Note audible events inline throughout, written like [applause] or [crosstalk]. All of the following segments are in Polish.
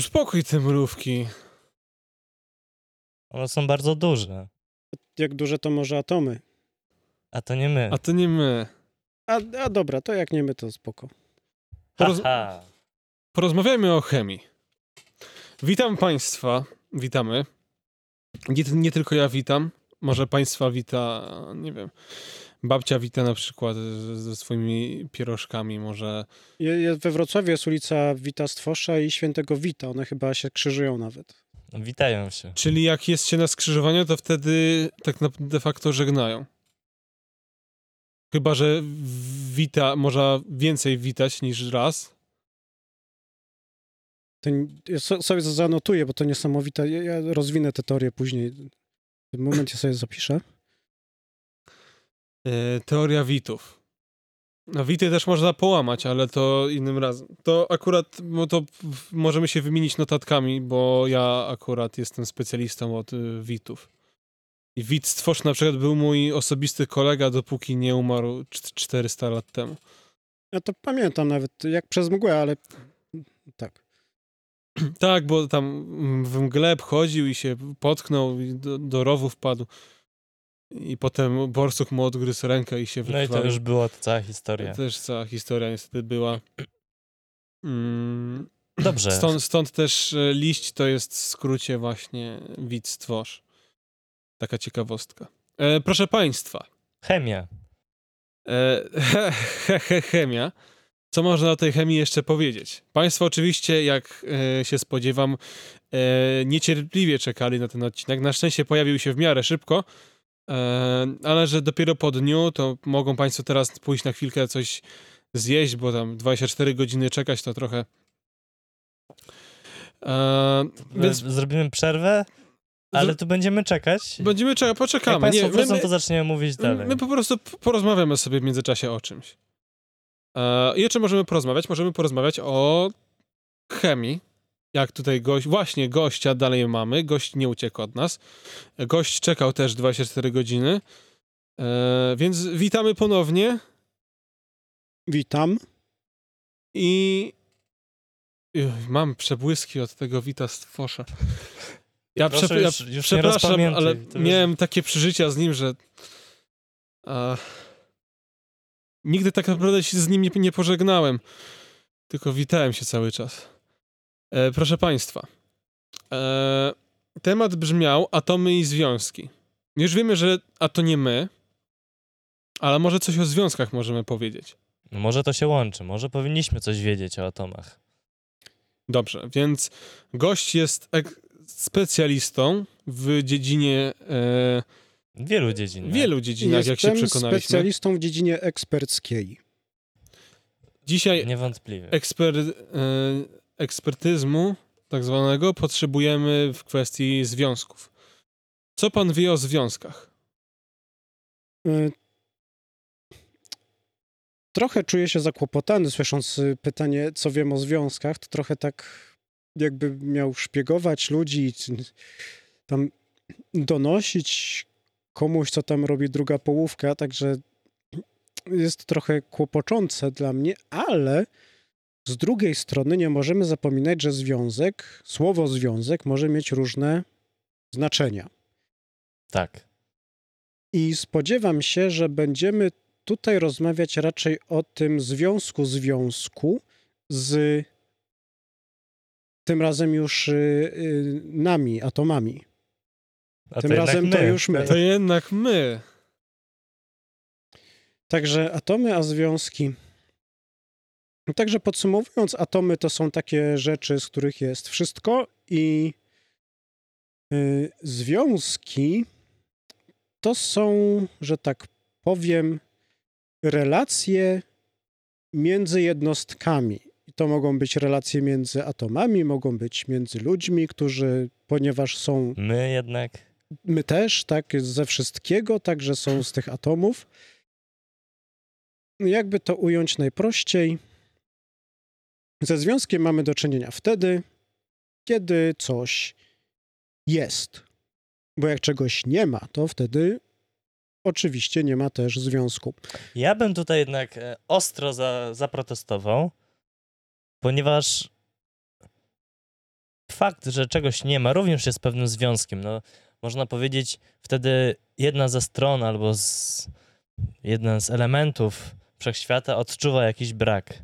Uspokój te mrówki. One są bardzo duże. Jak duże to może atomy. A to nie my. A to nie my. A, a dobra, to jak nie my, to spoko. Poroz-. Porozmawiajmy o chemii. Witam Państwa. Witamy. Nie, nie tylko ja witam. Może Państwa wita, nie wiem. Babcia wita na przykład ze swoimi pierożkami. Może. We Wrocławiu jest ulica Wita Stwosza i Świętego Wita. One chyba się krzyżują nawet. Witają się. Czyli jak jest się na skrzyżowaniu, to wtedy tak de facto żegnają. Chyba, że wita, można więcej witać niż raz. To, ja so, sobie zanotuję, bo to niesamowite. Ja, ja rozwinę tę teorię później. W tym momencie sobie zapiszę. E, teoria witów. No wity też można połamać, ale to innym razem. To akurat, no to możemy się wymienić notatkami, bo ja akurat jestem specjalistą od y, witów. I wit stwórz na przykład był mój osobisty kolega, dopóki nie umarł cz- 400 lat temu. Ja to pamiętam nawet jak przez mgłę, ale tak. Tak, bo tam w mgle chodził i się potknął i do, do rowu wpadł. I potem borsuk mu odgryzł rękę i się No i to wykrwawił. już była ta cała historia. To też cała historia niestety była. Mm, Dobrze. Stąd, stąd też e, liść to jest w skrócie właśnie widz stworz. Taka ciekawostka. E, proszę Państwa, Chemia. e, he, [laughs] he, he, chemia. Co można o tej chemii jeszcze powiedzieć? Państwo oczywiście, jak e, się spodziewam, e, niecierpliwie czekali na ten odcinek. Na szczęście pojawił się w miarę szybko, ale że dopiero po dniu, to mogą Państwo teraz pójść na chwilkę coś zjeść, bo tam 24 godziny czekać to trochę. E, więc. Zrobimy przerwę, ale tu będziemy czekać. będziemy czekać, Jak poczekamy. Państwo Nie, my, my, to zaczniemy mówić dalej. my po prostu porozmawiamy sobie w międzyczasie o czymś. E, I o czym możemy porozmawiać? Możemy porozmawiać o chemii. Jak tutaj gość, właśnie gościa dalej mamy. Gość nie uciekł od nas. Gość czekał też 24 godziny. E, więc witamy ponownie Witam. i mam przebłyski od tego Wita Stwosza. Ja, Proszę już- ja już nie przepraszam, ale już- miałem takie przeżycia z nim, że a, nigdy tak naprawdę się z nim nie, nie pożegnałem. Tylko witałem się cały czas. E, proszę Państwa, e, temat brzmiał atomy i związki. Już wiemy, że a to nie my, ale może coś o związkach możemy powiedzieć. No Może to się łączy, może powinniśmy coś wiedzieć o atomach. Dobrze, więc gość jest ek- specjalistą w dziedzinie, e, W wielu dziedzinach. w wielu dziedzinach, jak się Jestem przekonaliśmy. specjalistą w dziedzinie eksperckiej. Dzisiaj Niewątpliwie. eksper, e, ekspertyzmu tak zwanego potrzebujemy w kwestii związków. Co pan wie o związkach? Y, Trochę czuję się zakłopotany, słysząc y, pytanie, co wiem o związkach. To trochę tak, jakby miał szpiegować ludzi, tam donosić komuś, co tam robi druga połówka. Także jest trochę kłopoczące dla mnie, ale z drugiej strony nie możemy zapominać, że związek, słowo związek może mieć różne znaczenia. Tak. I spodziewam się, że będziemy tutaj rozmawiać raczej o tym związku związku z tym razem już y, y, nami, atomami. A Tym to razem to już my. To jednak my. Także atomy, a związki. Także podsumowując, atomy to są takie rzeczy, z których jest wszystko, i y, związki to są, że tak powiem, relacje między jednostkami. I to mogą być relacje między atomami, mogą być między ludźmi, którzy, ponieważ są My jednak. my też, tak, ze wszystkiego, także są z tych atomów. Jakby to ująć najprościej, ze związkiem mamy do czynienia wtedy, kiedy coś jest. Bo jak czegoś nie ma, to wtedy oczywiście nie ma też związku. Ja bym tutaj jednak e, ostro za, zaprotestował, ponieważ fakt, że czegoś nie ma, również jest pewnym związkiem. No, można powiedzieć, wtedy jedna ze stron albo z, jeden z elementów wszechświata odczuwa jakiś brak.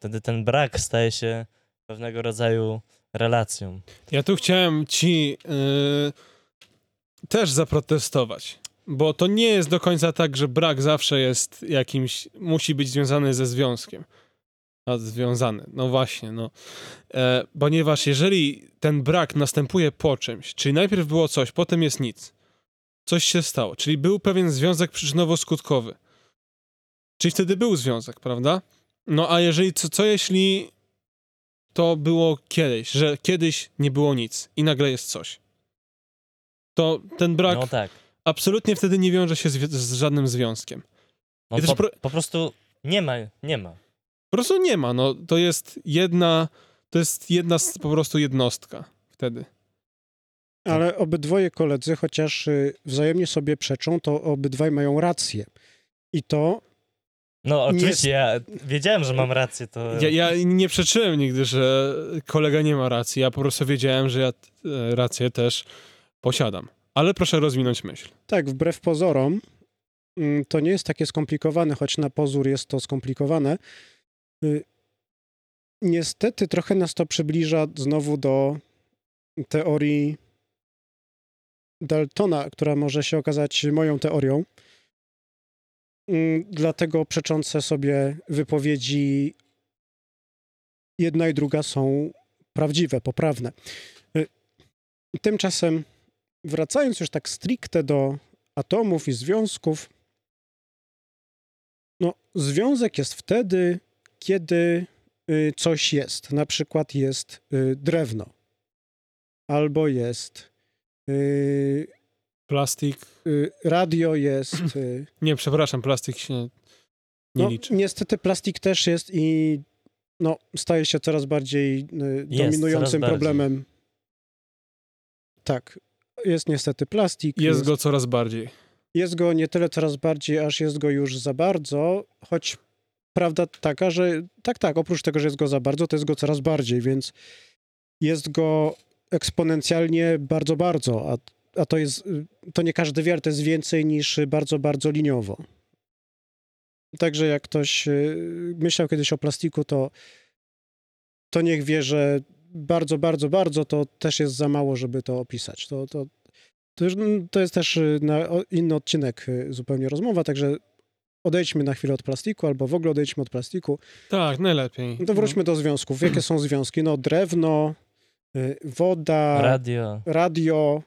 Wtedy ten brak staje się pewnego rodzaju relacją. Ja tu chciałem ci yy, też zaprotestować, bo to nie jest do końca tak, że brak zawsze jest jakimś, musi być związany ze związkiem. A związany, no właśnie, no. E, ponieważ jeżeli ten brak następuje po czymś, czyli najpierw było coś, potem jest nic, coś się stało, czyli był pewien związek przyczynowo-skutkowy, czyli wtedy był związek, prawda? No a jeżeli, co, co jeśli to było kiedyś, że kiedyś nie było nic i nagle jest coś. To ten brak No tak. absolutnie wtedy nie wiąże się z, z żadnym związkiem. No, po, pro- po prostu nie ma, nie ma. Po prostu nie ma, no to jest jedna, to jest jedna z, po prostu jednostka wtedy. Ale obydwoje koledzy, chociaż y, wzajemnie sobie przeczą, to obydwaj mają rację. I to No Nie oczywiście, ja wiedziałem, że mam rację, to... Ja, ja nie przeczyłem nigdy, że kolega nie ma racji, ja po prostu wiedziałem, że ja e, rację też posiadam. Ale proszę rozwinąć myśl. tak, wbrew pozorom, mm, to nie jest takie skomplikowane, choć na pozór jest to skomplikowane. Y, Niestety trochę nas to przybliża znowu do teorii Daltona, która może się okazać moją teorią. Mm, Dlatego przeczące sobie wypowiedzi jedna i druga są prawdziwe, poprawne. Y, Tymczasem, wracając już tak stricte do atomów i związków, no, związek jest wtedy, kiedy y, coś jest. Na przykład jest y, drewno, albo jest y, Plastik. y, radio, jest. [clears throat] Y, Nie, przepraszam, plastik się nie no, liczy. niestety plastik też jest i no, staje się coraz bardziej y, Jest, dominującym coraz bardziej. problemem. Tak, jest niestety plastik. Jest go coraz bardziej. jest go nie tyle coraz bardziej, aż jest go już za bardzo, choć prawda taka, że tak, tak, oprócz tego, że jest go za bardzo, to jest go coraz bardziej, więc jest go eksponencjalnie bardzo, bardzo, a, a to jest, y, to nie każdy wiar, to jest więcej niż bardzo, bardzo liniowo. Także jak ktoś y, myślał kiedyś o plastiku, to, to niech wie, że bardzo, bardzo, bardzo to też jest za mało, żeby to opisać. To, to, to, mm, to jest też y, na inny odcinek zupełnie rozmowa, także odejdźmy na chwilę od plastiku, albo w ogóle odejdźmy od plastiku. Tak, najlepiej. No to wróćmy do związków. Jakie są związki? No drewno, woda, Radio. radio,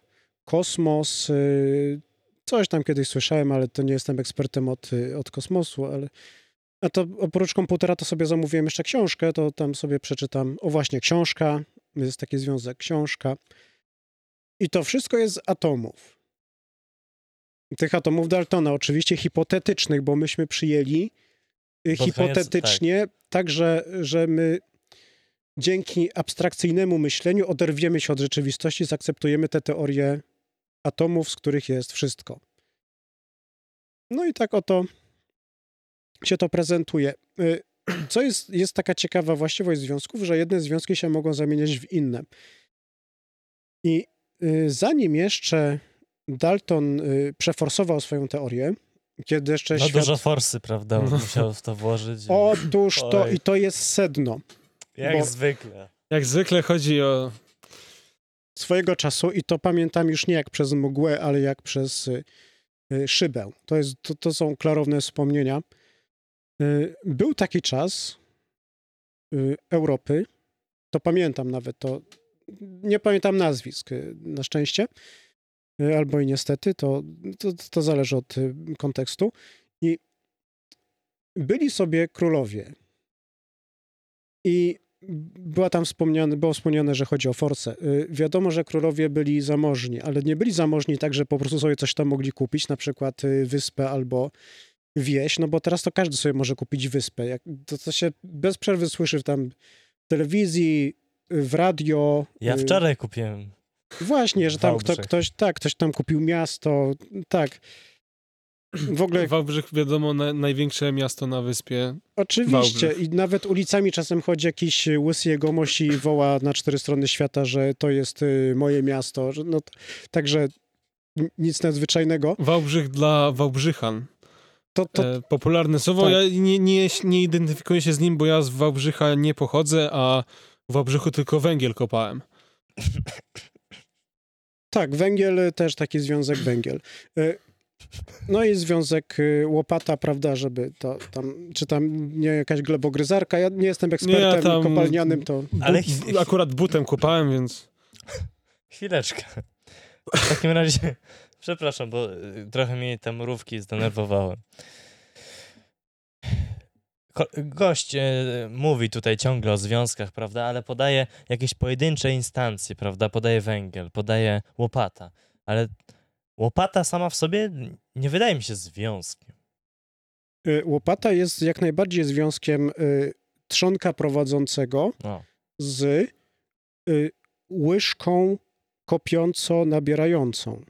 kosmos. y, Coś tam kiedyś słyszałem, ale to nie jestem ekspertem od, y, od kosmosu, ale a to oprócz komputera to sobie zamówiłem jeszcze książkę, to tam sobie przeczytam. O właśnie, książka, jest taki związek, książka. I to wszystko jest z atomów. Tych atomów Daltona, oczywiście hipotetycznych, bo myśmy przyjęli y, koniec, hipotetycznie, tak, że, że my dzięki abstrakcyjnemu myśleniu oderwiemy się od rzeczywistości, zaakceptujemy te teorie atomów, z których jest wszystko. No i tak oto się to prezentuje. Y, [clears throat] Co jest, jest taka ciekawa właściwość związków, że jedne związki się mogą zamieniać w inne. I y, zanim jeszcze Dalton y, przeforsował swoją teorię, kiedy jeszcze No świat... dużo forsy, prawda? [laughs] Musiał w to włożyć. Otóż to, Oj. i to jest sedno. Jak bo- zwykle. Jak zwykle chodzi o... swojego czasu i to pamiętam już nie jak przez mgłę, ale jak przez y, y, szybę. To, jest, to, to są klarowne wspomnienia. Y, Był taki czas Europy, to pamiętam nawet, to nie pamiętam nazwisk na szczęście, albo i niestety, to, to, to zależy od kontekstu. I byli sobie królowie. I była tam wspomniane, było wspomniane, że chodzi o forsę. Y, Wiadomo, że królowie byli zamożni, ale nie byli zamożni tak, że po prostu sobie coś tam mogli kupić, na przykład y, wyspę albo wieś, no bo teraz to każdy sobie może kupić wyspę. Jak, to, to się bez przerwy słyszy tam w telewizji, w radio. Ja y, wczoraj kupiłem. Właśnie, że tam kto, ktoś, tak, ktoś tam kupił miasto, tak. W ogóle Wałbrzych, wiadomo, na, największe miasto na wyspie. Oczywiście Wałbrzych. i nawet ulicami czasem chodzi jakiś łysy jegomość i woła na cztery strony świata, że to jest y, moje miasto. No, także nic nadzwyczajnego. Wałbrzych dla Wałbrzychan. To, to, E, popularne słowo. tak. Ja nie, nie, nie identyfikuję się z nim, bo ja z Wałbrzycha nie pochodzę, a w Wałbrzychu tylko węgiel kopałem. tak, węgiel też taki związek węgiel. Y, No i związek y, łopata, prawda, żeby to tam, czy tam nie jakaś glebogryzarka. Ja nie jestem ekspertem tam- kopalnianym, to Ale akurat butem kopałem, więc Chwileczkę. W takim razie, [laughs] przepraszam, bo y, trochę mnie te mrówki zdenerwowały. Gość y, mówi tutaj ciągle o związkach, prawda, ale podaje jakieś pojedyncze instancje, prawda, podaje węgiel, podaje łopata, ale łopata sama w sobie nie wydaje mi się związkiem. y, łopata jest jak najbardziej związkiem y, trzonka prowadzącego No. z y, łyżką kopiąco-nabierającą.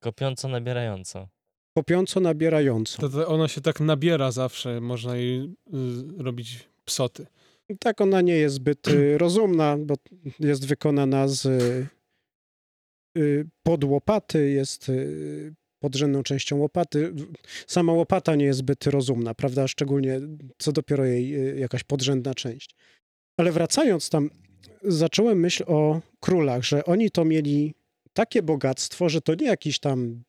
Kopiąco, nabierająco. Kopiąco-nabierającą. to, to ona się tak nabiera zawsze. Można jej y, robić psoty. Tak, ona nie jest zbyt y, rozumna, bo jest wykonana z y, pod łopaty, jest y, podrzędną częścią łopaty. Sama łopata nie jest zbyt rozumna, prawda? Szczególnie co dopiero jej y, jakaś podrzędna część. Ale wracając tam, zacząłem myśl o królach, że oni to mieli takie bogactwo, że to nie jakiś tam,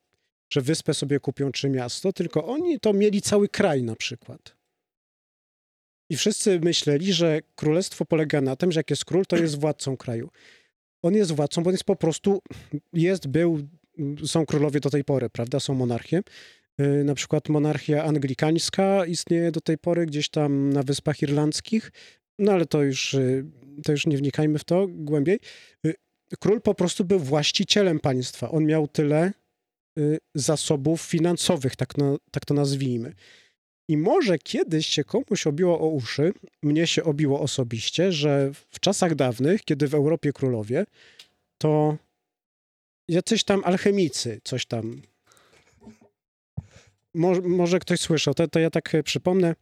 że wyspę sobie kupią czy miasto, tylko oni to mieli cały kraj na przykład. I wszyscy myśleli, że królestwo polega na tym, że jak jest król, to jest władcą kraju. On jest władcą, bo on jest po prostu, jest, był, są królowie do tej pory, prawda? Są monarchie. Yy, Na przykład monarchia anglikańska istnieje do tej pory gdzieś tam na Wyspach Irlandzkich, no ale to już, yy, to już nie wnikajmy w to głębiej. Yy, Król po prostu był właścicielem państwa. On miał tyle zasobów finansowych, tak, no, tak to nazwijmy. I może kiedyś się komuś obiło o uszy, mnie się obiło osobiście, że w czasach dawnych, kiedy w Europie królowie, to jacyś tam alchemicy, coś tam. Może, może ktoś słyszał, to, to ja tak przypomnę.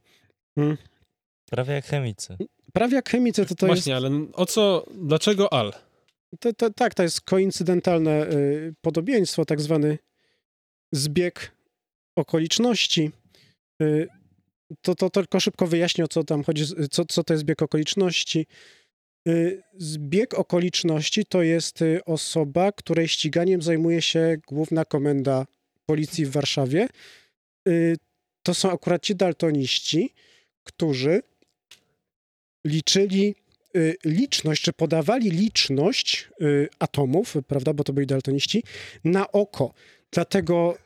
Prawie jak chemicy. Prawie jak chemicy, to to jest. Właśnie, ale o co, dlaczego al? To, to, tak, to jest koincydentalne y, podobieństwo, tak zwany zbieg okoliczności. Y, to, to tylko szybko wyjaśnię, o co tam chodzi, co, co to jest zbieg okoliczności. Y, Zbieg okoliczności to jest y, osoba, której ściganiem zajmuje się Główna Komenda Policji w Warszawie. Y, To są akurat ci daltoniści, którzy liczyli liczność, czy podawali liczność atomów, prawda, bo to byli daltoniści, na oko. Dlatego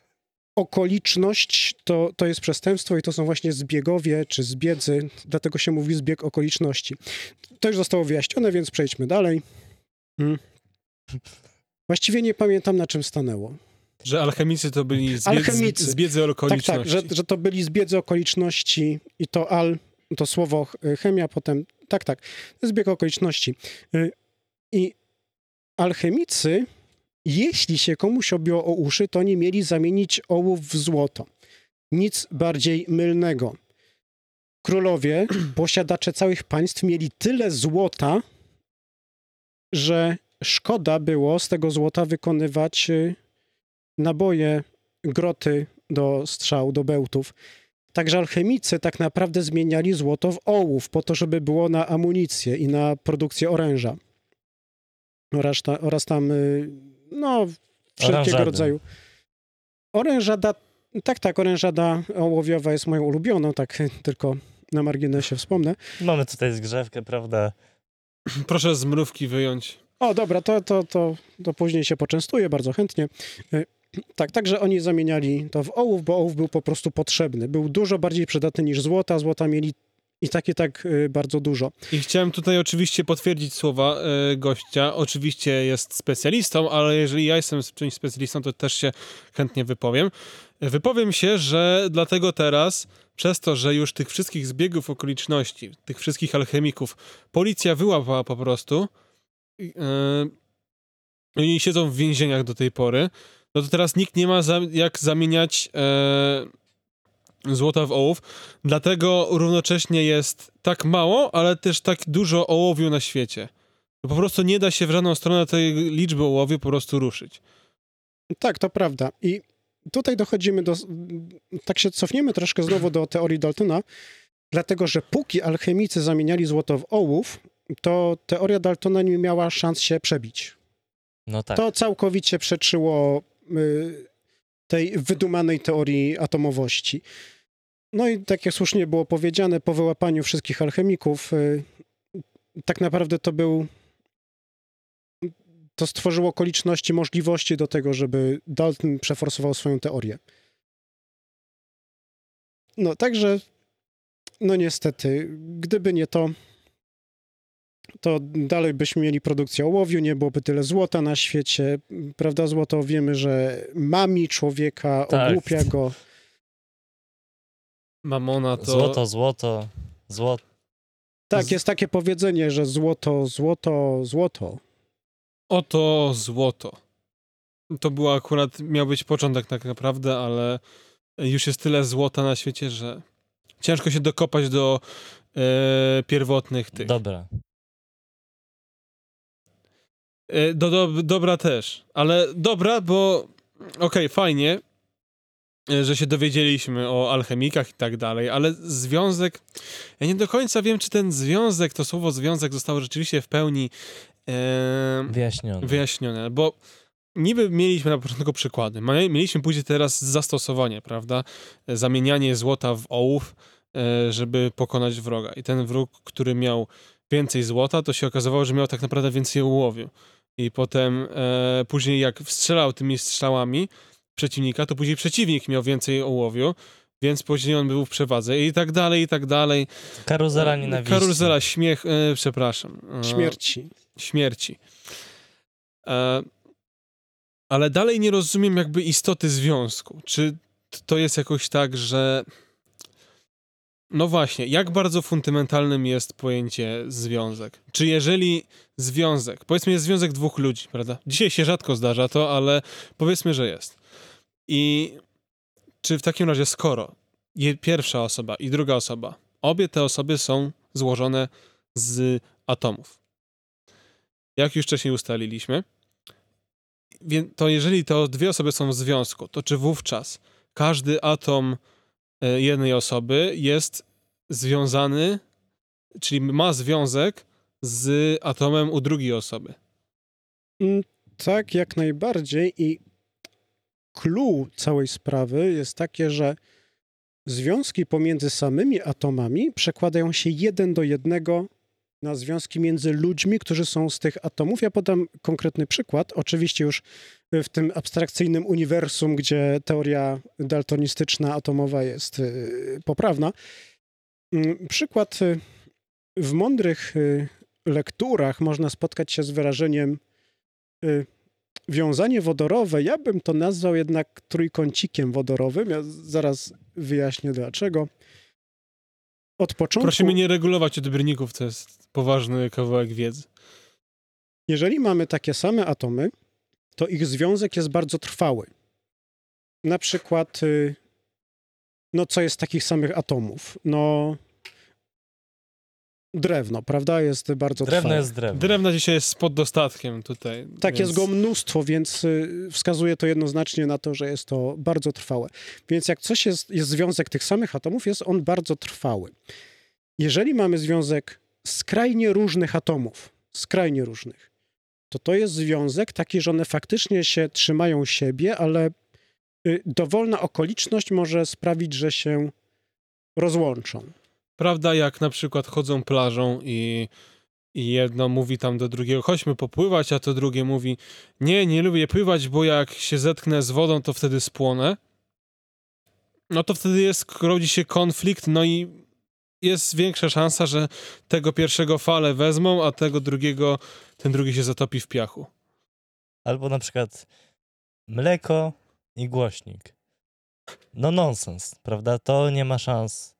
okoliczność to, to jest przestępstwo i to są właśnie zbiegowie czy zbiedzy, dlatego się mówi zbieg okoliczności. To już zostało wyjaśnione, więc przejdźmy dalej. Mm. Właściwie nie pamiętam, na czym stanęło. Że alchemicy to byli z, bied, Alchemicy. z biedzy Tak, okoliczności. tak, że, że to byli zbiedzy okoliczności i to al, to słowo ch- chemia, potem, tak, tak, zbieg okoliczności. Y, I alchemicy, jeśli się komuś obiło o uszy, to oni mieli zamienić ołów w złoto. Nic bardziej mylnego. Królowie, [clears throat] posiadacze całych państw mieli tyle złota, że szkoda było z tego złota wykonywać y, naboje, groty do strzał, do bełtów. Także alchemicy tak naprawdę zmieniali złoto w ołów, po to, żeby było na amunicję i na produkcję oręża. Oraz, ta, oraz tam, y, no, wszelkiego Oranżady. rodzaju. Orężada, tak, tak, orężada ołowiowa jest moją ulubioną, tak tylko na marginesie wspomnę. Mamy tutaj zgrzewkę, prawda? Proszę z mrówki wyjąć. O, dobra, to, to, to, to później się poczęstuję bardzo chętnie. Y, Tak, także oni zamieniali to w ołów, bo ołów był po prostu potrzebny. Był dużo bardziej przydatny niż złota. Złota mieli i tak i tak y, bardzo dużo. I chciałem tutaj oczywiście potwierdzić słowa e, gościa. Oczywiście jest specjalistą, ale jeżeli ja jestem czymś specjalistą, to też się chętnie wypowiem. Wypowiem się, że dlatego teraz, przez to, że już tych wszystkich zbiegów okoliczności, tych wszystkich alchemików, policja wyłapała po prostu, e, oni siedzą w więzieniach do tej pory, no to teraz nikt nie ma za, jak zamieniać e, złota w ołów, dlatego równocześnie jest tak mało, ale też tak dużo ołowiu na świecie. Po prostu nie da się w żadną stronę tej liczby ołowiu po prostu ruszyć. Tak, to prawda. I tutaj dochodzimy do. Tak się cofniemy troszkę znowu do teorii Daltona, dlatego że póki alchemicy zamieniali złoto w ołów, to teoria Daltona nie miała szans się przebić. No tak. To całkowicie przeczyło y, tej wydumanej teorii atomowości. No i tak jak słusznie było powiedziane, po wyłapaniu wszystkich alchemików, y, tak naprawdę to był. To stworzyło okoliczności, możliwości do tego, żeby Dalton przeforsował swoją teorię. No, także, no niestety, gdyby nie to, to dalej byśmy mieli produkcję ołowiu, nie byłoby tyle złota na świecie. Prawda, złoto wiemy, że mami człowieka, Tak. ogłupia go. Mamona to... Złoto, złoto, złoto. Tak, jest takie powiedzenie, że złoto, złoto, złoto. Oto złoto. To było akurat, miał być początek tak naprawdę, ale już jest tyle złota na świecie, że ciężko się dokopać do e, pierwotnych tych. Dobra. E, Do, do, dobra też, ale dobra, bo okej, fajnie, e, że się dowiedzieliśmy o alchemikach i tak dalej, ale związek, ja nie do końca wiem, czy ten związek, to słowo związek zostało rzeczywiście w pełni e, Wyjaśnione. wyjaśnione, bo niby mieliśmy na początku przykłady, mieliśmy później teraz zastosowanie, prawda, E, zamienianie złota w ołów, e, żeby pokonać wroga i ten wróg, który miał więcej złota, to się okazywało, że miał tak naprawdę więcej ołowiu. I potem e, później jak strzelał tymi strzałami przeciwnika, to później przeciwnik miał więcej ołowiu, więc później on był w przewadze i tak dalej, i tak dalej. Karuzela E, nienawiści. Karuzela śmiech, e, przepraszam. E, Śmierci. śmierci. E, ale dalej nie rozumiem jakby istoty związku. Czy to jest jakoś tak, że no właśnie, jak bardzo fundamentalnym jest pojęcie związek? Czy jeżeli związek, powiedzmy jest związek dwóch ludzi, prawda? Dzisiaj się rzadko zdarza to, ale powiedzmy, że jest. I czy w takim razie skoro pierwsza osoba i druga osoba, obie te osoby są złożone z atomów, jak już wcześniej ustaliliśmy, to jeżeli to dwie osoby są w związku, to czy wówczas każdy atom jednej osoby jest związany, czyli ma związek z atomem u drugiej osoby? Mm, Tak, jak najbardziej. I clue całej sprawy jest takie, że związki pomiędzy samymi atomami przekładają się jeden do jednego na związki między ludźmi, którzy są z tych atomów. Ja podam konkretny przykład. Oczywiście już w tym abstrakcyjnym uniwersum, gdzie teoria daltonistyczna atomowa jest y, poprawna. Mm, Przykład y, w mądrych y, lekturach można spotkać się z wyrażeniem wiązanie wodorowe, ja bym to nazwał jednak trójkącikiem wodorowym. Ja zaraz wyjaśnię dlaczego. Od początku, Prosimy nie regulować odbiorników, to jest poważny kawałek wiedzy. jeżeli mamy takie same atomy, to ich związek jest bardzo trwały. Na przykład, y, no co jest z takich samych atomów? No drewno, prawda? Jest bardzo Drewno trwałe. jest drewno. Drewna dzisiaj jest pod dostatkiem tutaj. Tak, jest więc- go mnóstwo, więc y, wskazuje to jednoznacznie na to, że jest to bardzo trwałe. Więc jak coś jest, jest związek tych samych atomów, jest on bardzo trwały. Jeżeli mamy związek skrajnie różnych atomów, skrajnie różnych, to to jest związek taki, że one faktycznie się trzymają siebie, ale y, dowolna okoliczność może sprawić, że się rozłączą. Prawda, jak na przykład chodzą plażą i, i jedno mówi tam do drugiego, chodźmy popływać, a to drugie mówi, nie, nie lubię pływać, bo jak się zetknę z wodą, to wtedy spłonę. No to wtedy jest, rodzi się konflikt, no i jest większa szansa, że tego pierwszego fale wezmą, a tego drugiego, ten drugi się zatopi w piachu. Albo na przykład mleko i głośnik. No nonsens, prawda? To nie ma szans,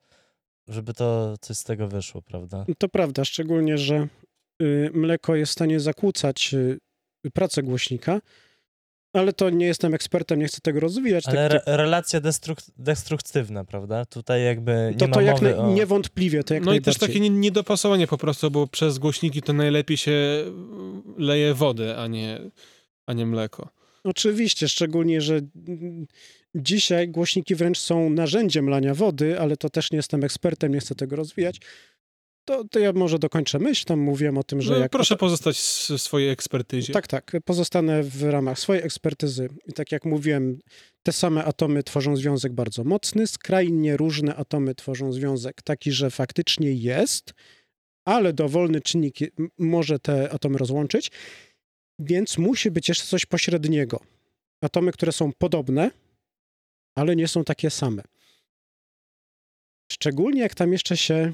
żeby to coś z tego wyszło, prawda? To prawda, szczególnie, że y, mleko jest w stanie zakłócać y, pracę głośnika, Ale to nie jestem ekspertem, nie chcę tego rozwijać. Ale tak, re relacja destruk destruktywna, prawda? Tutaj jakby nie to, ma to jak na, o... niewątpliwie, to jak No i też takie nie- niedopasowanie po prostu, bo przez głośniki to najlepiej się leje wodę, a nie, a nie mleko. Oczywiście, szczególnie, że dzisiaj głośniki wręcz są narzędziem lania wody, ale to też nie jestem ekspertem, nie chcę tego rozwijać. To, to ja może dokończę myśl, tam mówiłem o tym, że No, proszę pozostać w swojej ekspertyzie. Tak, tak, pozostanę w ramach swojej ekspertyzy. I tak jak mówiłem, te same atomy tworzą związek bardzo mocny, skrajnie różne atomy tworzą związek taki, że faktycznie jest, ale dowolny czynnik może te atomy rozłączyć, więc musi być jeszcze coś pośredniego. Atomy, które są podobne, ale nie są takie same. Szczególnie jak tam jeszcze się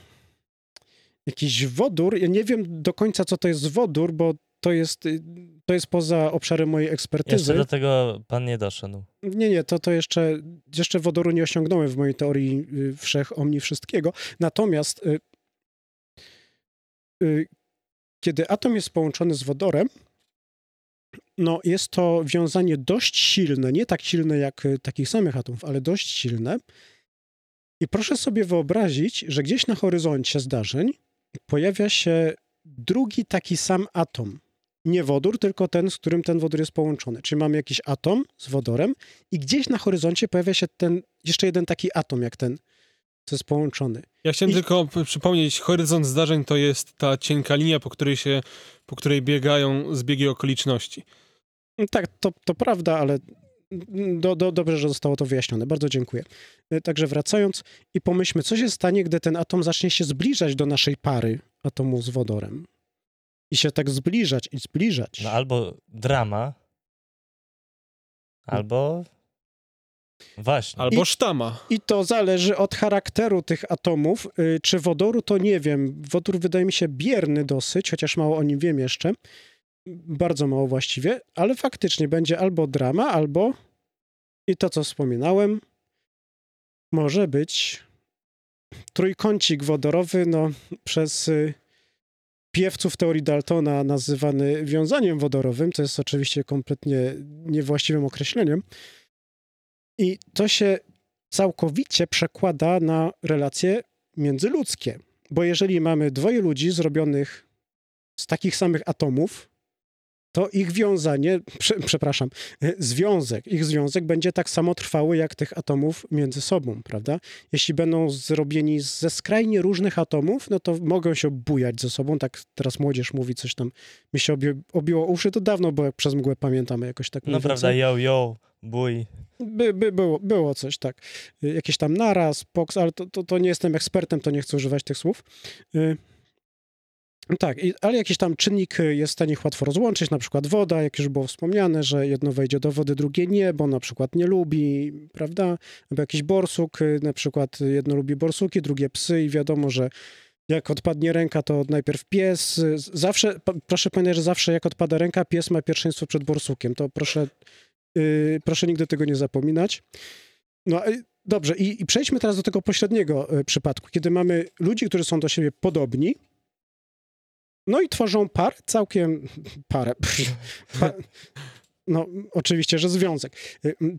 jakiś wodór, ja nie wiem do końca, co to jest wodór, bo to jest, y, to jest poza obszarem mojej ekspertyzy. Jeszcze do tego pan nie doszedł. Nie, nie, to, to jeszcze, jeszcze wodoru nie osiągnąłem w mojej teorii y, wszech omni wszystkiego. Natomiast y, y, kiedy atom jest połączony z wodorem, no jest to wiązanie dość silne, nie tak silne jak takich samych atomów, ale dość silne. I proszę sobie wyobrazić, że gdzieś na horyzoncie zdarzeń pojawia się drugi taki sam atom. Nie wodór, tylko ten, z którym ten wodór jest połączony. Czyli mamy jakiś atom z wodorem i gdzieś na horyzoncie pojawia się ten, jeszcze jeden taki atom, jak ten, co jest połączony. Ja chciałem I- tylko przypomnieć, horyzont zdarzeń to jest ta cienka linia, po której się, po której biegają zbiegi okoliczności. Tak, to, to prawda, ale do, do, dobrze, że zostało to wyjaśnione. Bardzo dziękuję. E, Także wracając i pomyślmy, co się stanie, gdy ten atom zacznie się zbliżać do naszej pary atomu z wodorem. I się tak zbliżać i zbliżać. No albo drama, albo... Właśnie. Albo I- sztama. I to zależy od charakteru tych atomów. Y, Czy wodoru, to nie wiem. Wodór wydaje mi się bierny dosyć, chociaż mało o nim wiem jeszcze. Bardzo mało właściwie, ale faktycznie będzie albo drama, albo i to, co wspominałem, może być trójkącik wodorowy, no przez y, piewców teorii Daltona nazywany wiązaniem wodorowym, to jest oczywiście kompletnie niewłaściwym określeniem. I to się całkowicie przekłada na relacje międzyludzkie. Bo jeżeli mamy dwoje ludzi zrobionych z takich samych atomów, to ich wiązanie, prze, przepraszam, e, związek, ich związek będzie tak samo trwały jak tych atomów między sobą, prawda? Jeśli będą zrobieni ze skrajnie różnych atomów, no to mogą się bujać ze sobą, tak teraz młodzież mówi coś tam, mi się obi, obiło uszy, to dawno, bo jak przez mgłę pamiętamy jakoś tak No prawda, yo, yo, bój. By, by, było, było coś, tak. Y, Jakieś tam naraz, pox, ale to, to, to nie jestem ekspertem, to nie chcę używać tych słów. Y, Tak, i, ale jakiś tam czynnik y, jest w stanie ich łatwo rozłączyć, na przykład woda, jak już było wspomniane, że jedno wejdzie do wody, drugie nie, bo na przykład nie lubi, prawda? Albo jakiś borsuk, y, na przykład jedno lubi borsuki, drugie psy i wiadomo, że jak odpadnie ręka, to najpierw pies. y, Zawsze, proszę pamiętać, że zawsze jak odpada ręka, pies ma pierwszeństwo przed borsukiem. To proszę, y, proszę nigdy tego nie zapominać. No dobrze, i, i przejdźmy teraz do tego pośredniego przypadku, kiedy mamy ludzi, którzy są do siebie podobni, no i tworzą par, całkiem parę. Pa, no, oczywiście, że związek.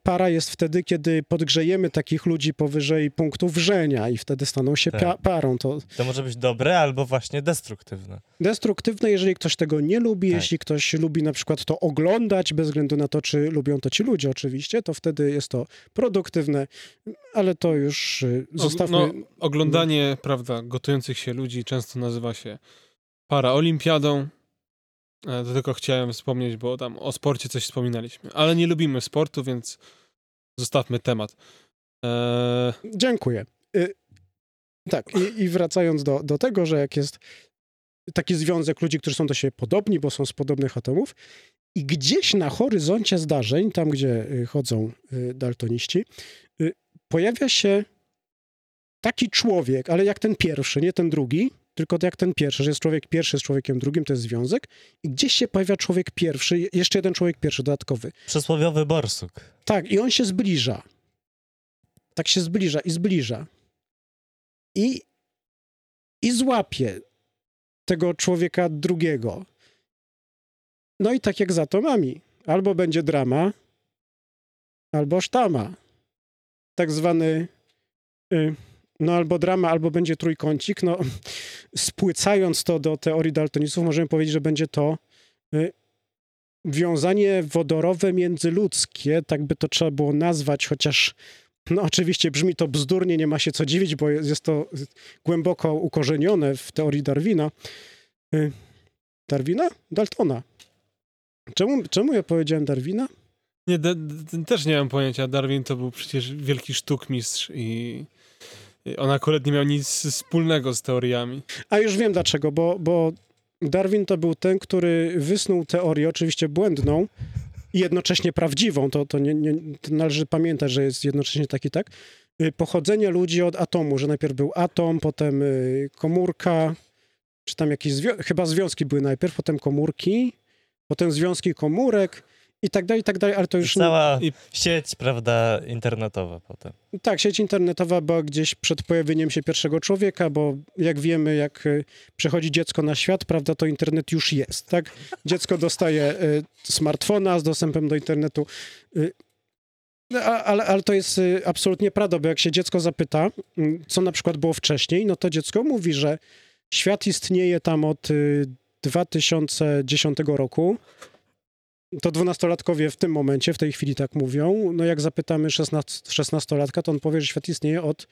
Para jest wtedy, kiedy podgrzejemy takich ludzi powyżej punktu wrzenia i wtedy staną się Tak. parą. To To może być dobre albo właśnie destruktywne. destruktywne, jeżeli ktoś tego nie lubi, Tak. jeśli ktoś lubi na przykład to oglądać, bez względu na to, czy lubią to ci ludzie oczywiście, to wtedy jest to produktywne, ale to już y, zostawmy... No, oglądanie, prawda, gotujących się ludzi często nazywa się paraolimpiadą. E, To tylko chciałem wspomnieć, bo tam o sporcie coś wspominaliśmy. Ale nie lubimy sportu, więc zostawmy temat. Eee, Dziękuję. Y, tak, i, i wracając do, do tego, że jak jest taki związek ludzi, którzy są do siebie podobni, bo są z podobnych atomów, i gdzieś na horyzoncie zdarzeń, tam gdzie y, chodzą y, daltoniści, y, pojawia się taki człowiek, ale jak ten pierwszy, nie ten drugi, tylko jak ten pierwszy, że jest człowiek pierwszy z człowiekiem drugim, to jest związek, i gdzieś się pojawia człowiek pierwszy, jeszcze jeden człowiek pierwszy dodatkowy. Przysłowiowy borsuk. Tak, i on się zbliża. Tak się zbliża i zbliża. I, i złapie tego człowieka drugiego. No i tak jak z atomami. Albo będzie drama, albo sztama. Tak zwany y, no albo drama, albo będzie trójkącik. No, [laughs] spłycając to do teorii daltonistów, możemy powiedzieć, że będzie to y, wiązanie wodorowe międzyludzkie, tak by to trzeba było nazwać, chociaż no oczywiście brzmi to bzdurnie, nie ma się co dziwić, bo jest to głęboko ukorzenione w teorii Darwina. Y, Darwina? Daltona. Czemu, czemu ja powiedziałem Darwina? Nie, da, też nie mam pojęcia. Darwin to był przecież wielki sztukmistrz i on akurat nie miał nic wspólnego z teoriami. A już wiem dlaczego, bo, bo Darwin to był ten, który wysnuł teorię, oczywiście błędną i jednocześnie prawdziwą, to, to, nie, nie, to należy pamiętać, że jest jednocześnie tak i tak, y, pochodzenie ludzi od atomu, że najpierw był atom, potem y, komórka, czy tam jakieś, zwią- chyba związki były najpierw, potem komórki, potem związki komórek i tak dalej, i tak dalej, ale to już... Cała I- sieć, prawda, internetowa potem. Tak, sieć internetowa była gdzieś przed pojawieniem się pierwszego człowieka, bo jak wiemy, jak y, przychodzi dziecko na świat, prawda, to internet już jest, tak? Dziecko dostaje y, smartfona z dostępem do internetu. y, no, Ale, ale to jest absolutnie prawda, bo jak się dziecko zapyta, co na przykład było wcześniej, no to dziecko mówi, że świat istnieje tam od y, 2010 roku. To dwunastolatkowie w tym momencie, w tej chwili tak mówią. No jak zapytamy 16, 16-latka, to on powie, że świat istnieje od...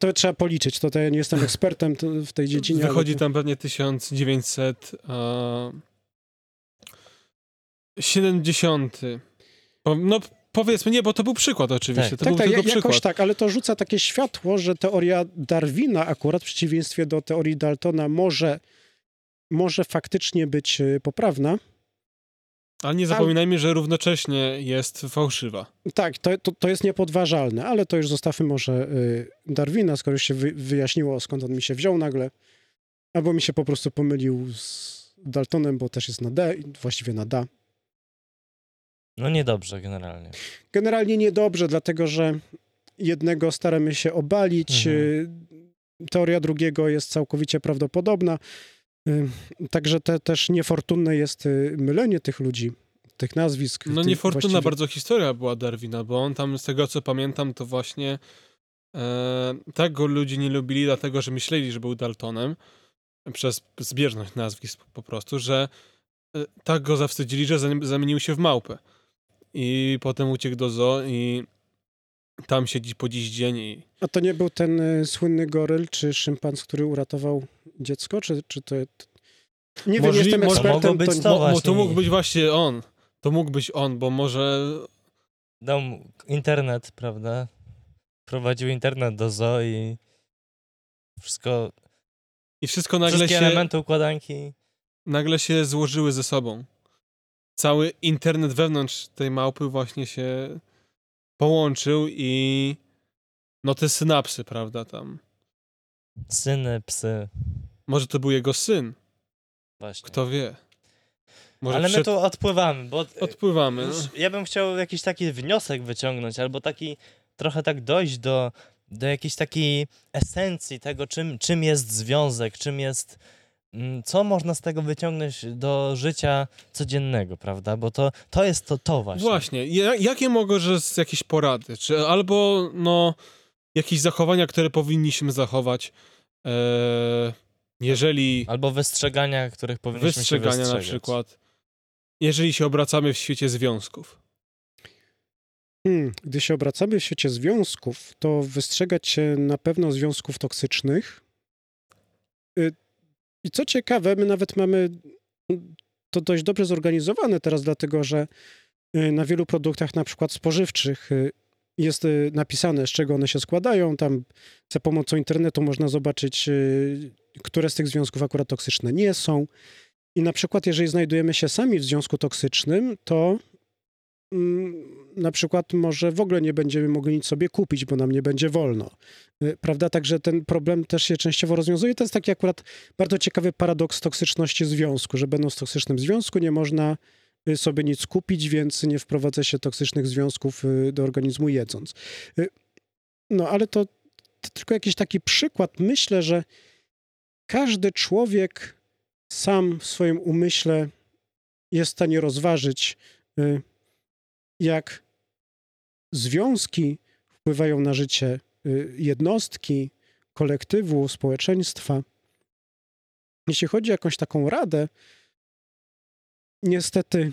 To trzeba policzyć, to, to ja nie jestem [laughs] ekspertem w tej dziedzinie. Wychodzi ale... tam pewnie 1900. A... 70. Po- No powiedzmy, nie, bo to był przykład oczywiście. Tak. To Tak, był tak, tylko ja- jakoś przykład. tak, ale to rzuca takie światło, że teoria Darwina akurat w przeciwieństwie do teorii Daltona może, może faktycznie być y, poprawna. Ale nie zapominajmy, że równocześnie jest fałszywa. Tak, to, to, to jest niepodważalne, ale to już zostawmy może y, Darwina, skoro już się wy, wyjaśniło, skąd on mi się wziął nagle. Albo mi się po prostu pomylił z Daltonem, bo też jest na D, właściwie na D. No niedobrze generalnie. Generalnie niedobrze, dlatego że jednego staramy się obalić, Mhm. y, teoria drugiego jest całkowicie prawdopodobna. Także te, też niefortunne jest y, mylenie tych ludzi, tych nazwisk. No tych niefortunna właściwie- bardzo historia była Darwina, bo on tam, z tego co pamiętam, to właśnie e, tak go ludzie nie lubili, dlatego że myśleli, że był Daltonem, przez zbieżność nazwisk po- prostu, że e, tak go zawstydzili, że zam- zamienił się w małpę. I potem uciekł do zoo i tam siedzi po dziś dzień i A to nie był ten y, słynny goryl czy szympanz, który uratował dziecko? Czy, czy to... Nie wiem, Możli- jestem ekspertem. mogło być to... to. Mo, to właśnie. mógł być właśnie on. To mógł być on, bo może Dom, internet, prawda? Prowadził internet do zoo i wszystko, i wszystko nagle wszystkie się, elementy układanki. nagle się złożyły ze sobą. Cały internet wewnątrz tej małpy właśnie się połączył i no te synapsy, prawda, tam. Syny, psy, Może to był jego syn, właśnie. kto wie. Może Ale my przed- tu odpływamy, bo odpływamy. No. ja bym chciał jakiś taki wniosek wyciągnąć, albo taki trochę tak dojść do, do jakiejś takiej esencji tego, czym, czym jest związek, czym jest. Mm, Co można z tego wyciągnąć do życia codziennego, prawda? Bo to, to jest to, to właśnie. Właśnie. Ja, jakie mogą, że z jakieś porady? Czy albo no jakieś zachowania, które powinniśmy zachować, e, jeżeli Albo wystrzegania, których powinniśmy wystrzegania się na wystrzegać. przykład, jeżeli się obracamy w świecie związków. Hmm, gdy się obracamy w świecie związków, to wystrzegać się na pewno związków toksycznych. I co ciekawe, my nawet mamy to dość dobrze zorganizowane teraz, dlatego że y, na wielu produktach, na przykład spożywczych, y, jest y, napisane, z czego one się składają. Tam za pomocą internetu można zobaczyć, które z tych związków akurat toksyczne nie są. I na przykład, jeżeli znajdujemy się sami w związku toksycznym, to na przykład może w ogóle nie będziemy mogli nic sobie kupić, bo nam nie będzie wolno. Y, Prawda? Także ten problem też się częściowo rozwiązuje. To jest taki akurat bardzo ciekawy paradoks toksyczności związku, że będąc w toksycznym związku nie można y, sobie nic kupić, więc nie wprowadza się toksycznych związków y, do organizmu jedząc. No ale to, to tylko jakiś taki przykład. Myślę, że każdy człowiek sam w swoim umyśle jest w stanie rozważyć, jak związki wpływają na życie y, jednostki, kolektywu, społeczeństwa. Jeśli chodzi o jakąś taką radę, niestety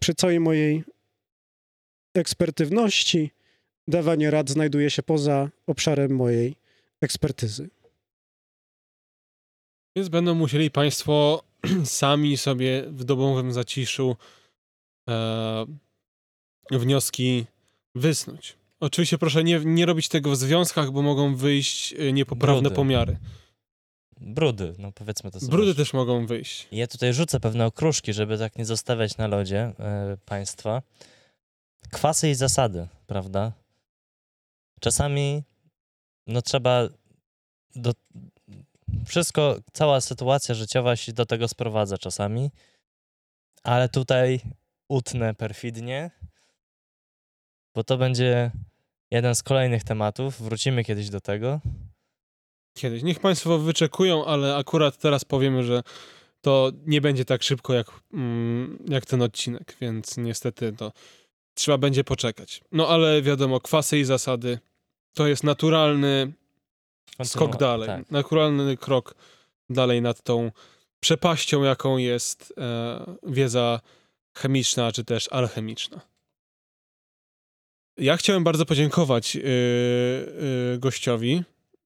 przy całej mojej ekspertywności dawanie rad znajduje się poza obszarem mojej ekspertyzy. Więc będą musieli Państwo [clears throat] sami sobie w domowym zaciszu e, wnioski wysnuć. Oczywiście proszę nie, nie robić tego w związkach, bo mogą wyjść e, niepoprawne Brudy. pomiary. Brudy, no powiedzmy to sobie. Brudy też mogą wyjść. Ja tutaj rzucę pewne okruszki, żeby tak nie zostawiać na lodzie e, państwa. Kwasy i zasady, prawda? Czasami no trzeba do, wszystko, cała sytuacja życiowa się do tego sprowadza czasami, ale tutaj utnę perfidnie, bo to będzie jeden z kolejnych tematów. Wrócimy kiedyś do tego. Kiedyś. Niech Państwo wyczekują, ale akurat teraz powiemy, że to nie będzie tak szybko jak, mm, jak ten odcinek, więc niestety to trzeba będzie poczekać. No ale wiadomo, kwasy i zasady to jest naturalny skok dalej. Tak. Naturalny krok dalej nad tą przepaścią, jaką jest e, wiedza chemiczna czy też alchemiczna. Ja chciałem bardzo podziękować y, y, gościowi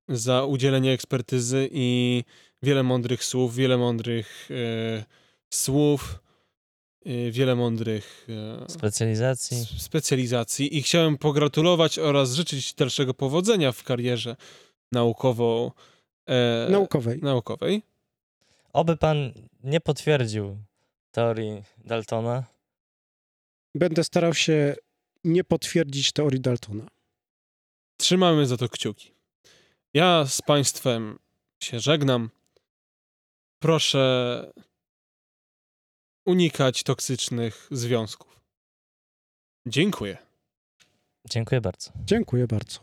za udzielenie ekspertyzy i wiele mądrych słów, wiele mądrych y, słów, y, wiele mądrych y, Specjalizacji. s- specjalizacji i chciałem pogratulować oraz życzyć dalszego powodzenia w karierze naukowo, e, Naukowej. naukowej. Oby pan nie potwierdził teorii Daltona. Będę starał się nie potwierdzić teorii Daltona. Trzymamy za to kciuki. Ja z Państwem się żegnam. Proszę unikać toksycznych związków. Dziękuję. Dziękuję bardzo. Dziękuję bardzo.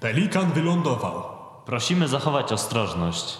Pelikan wylądował. Prosimy zachować ostrożność.